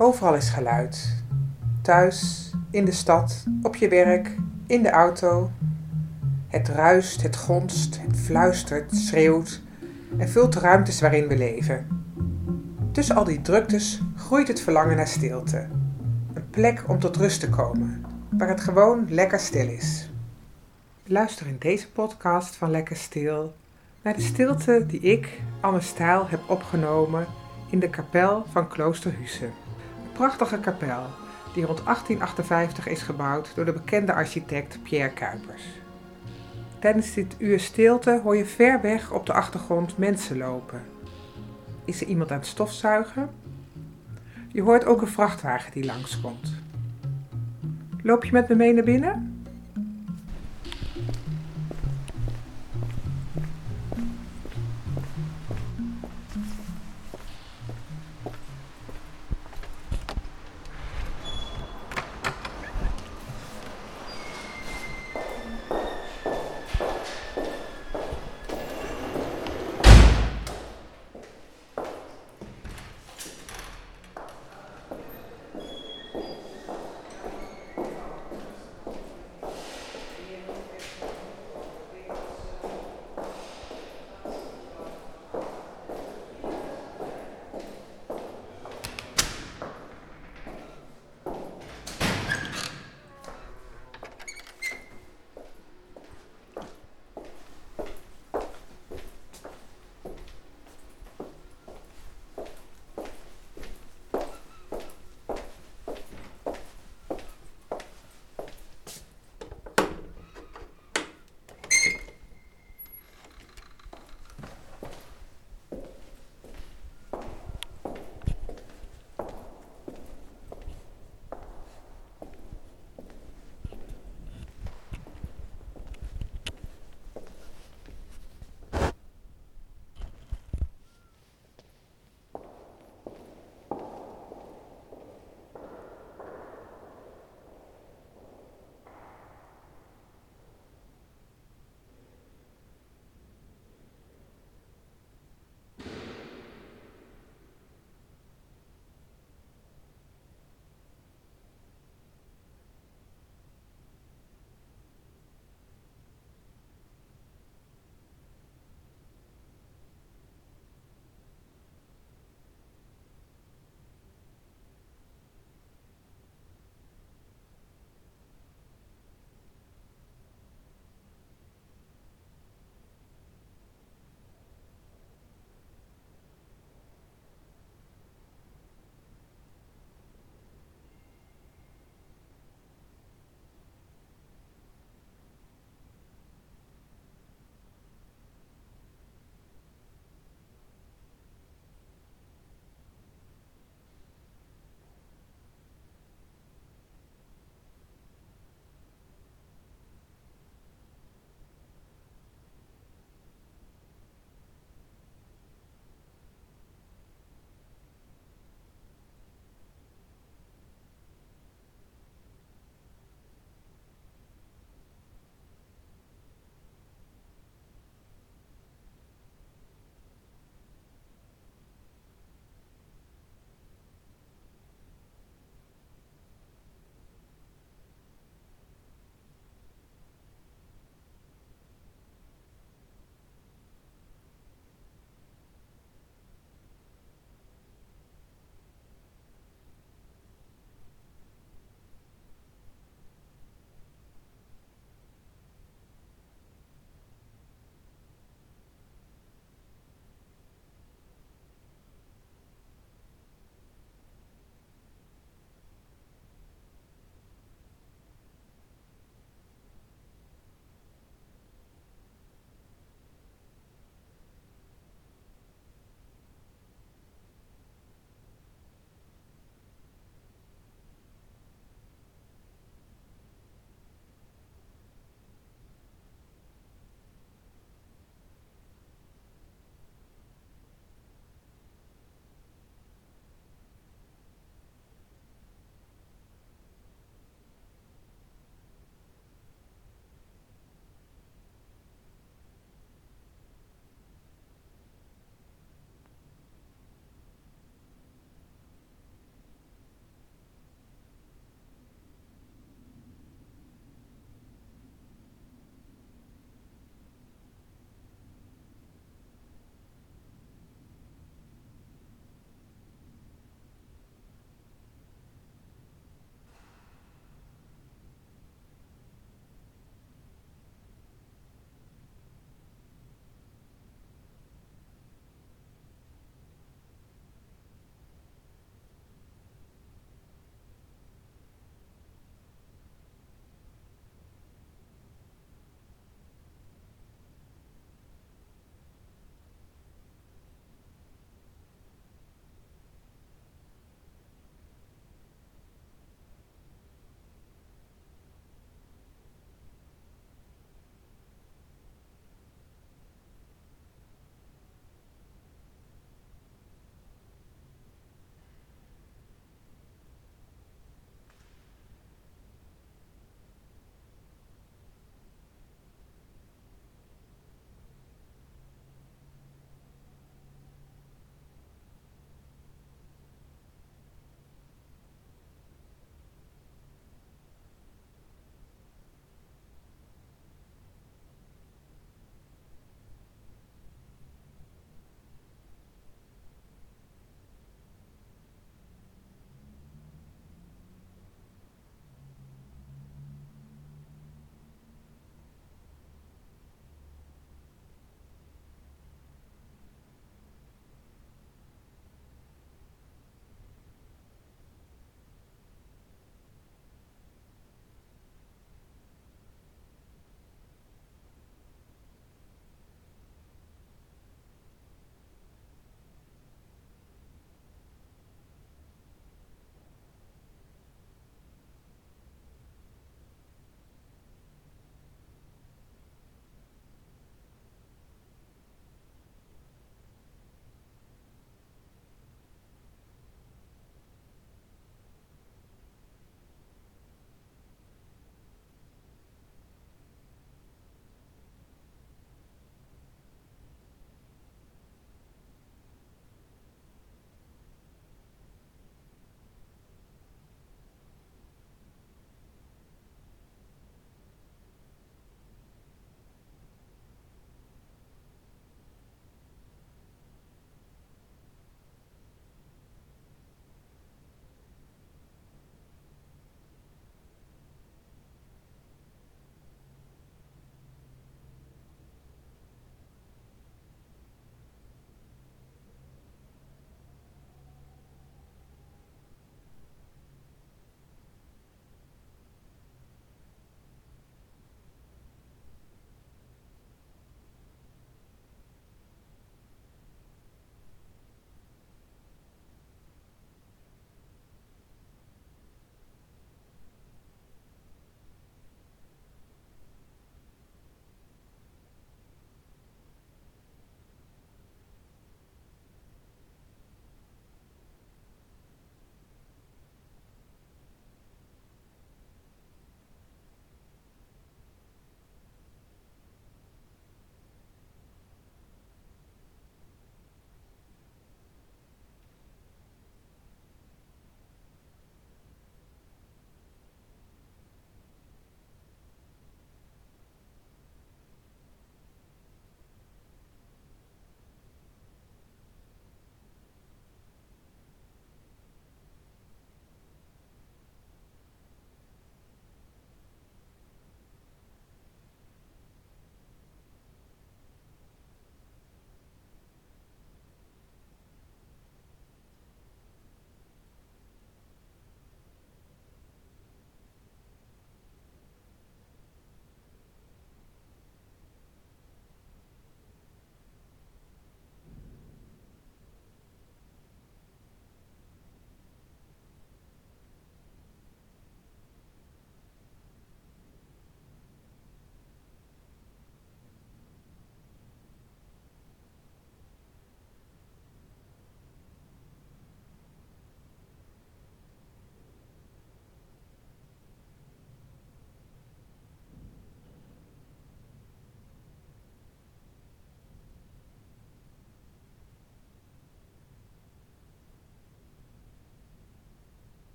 Overal is geluid. Thuis, in de stad, op je werk, in de auto. Het ruist, het gonst, het fluistert, schreeuwt en vult de ruimtes waarin we leven. Tussen al die druktes groeit het verlangen naar stilte. Een plek om tot rust te komen, waar het gewoon lekker stil is. Luister in deze podcast van Lekker Stil naar de stilte die ik, Anne Stijl, heb opgenomen in de kapel van Klooster Husse. Prachtige kapel die rond 1858 is gebouwd door de bekende architect Pierre Kuipers. Tijdens dit uur stilte hoor je ver weg op de achtergrond mensen lopen. Is er iemand aan het stofzuigen? Je hoort ook een vrachtwagen die langskomt. Loop je met me mee naar binnen?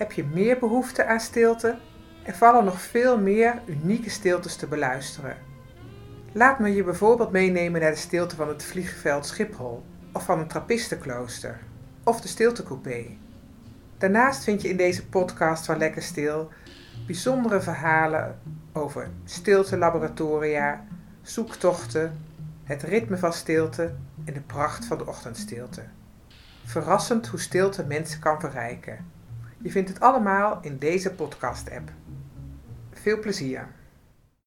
Heb je meer behoefte aan stilte? Er vallen nog veel meer unieke stiltes te beluisteren. Laat me je bijvoorbeeld meenemen naar de stilte van het vliegveld Schiphol, of van een trappistenklooster, of de stiltecoupé. Daarnaast vind je in deze podcast van Lekker Stil bijzondere verhalen over stiltelaboratoria, zoektochten, het ritme van stilte en de pracht van de ochtendstilte. Verrassend hoe stilte mensen kan verrijken. Je vindt het allemaal in deze podcast-app. Veel plezier!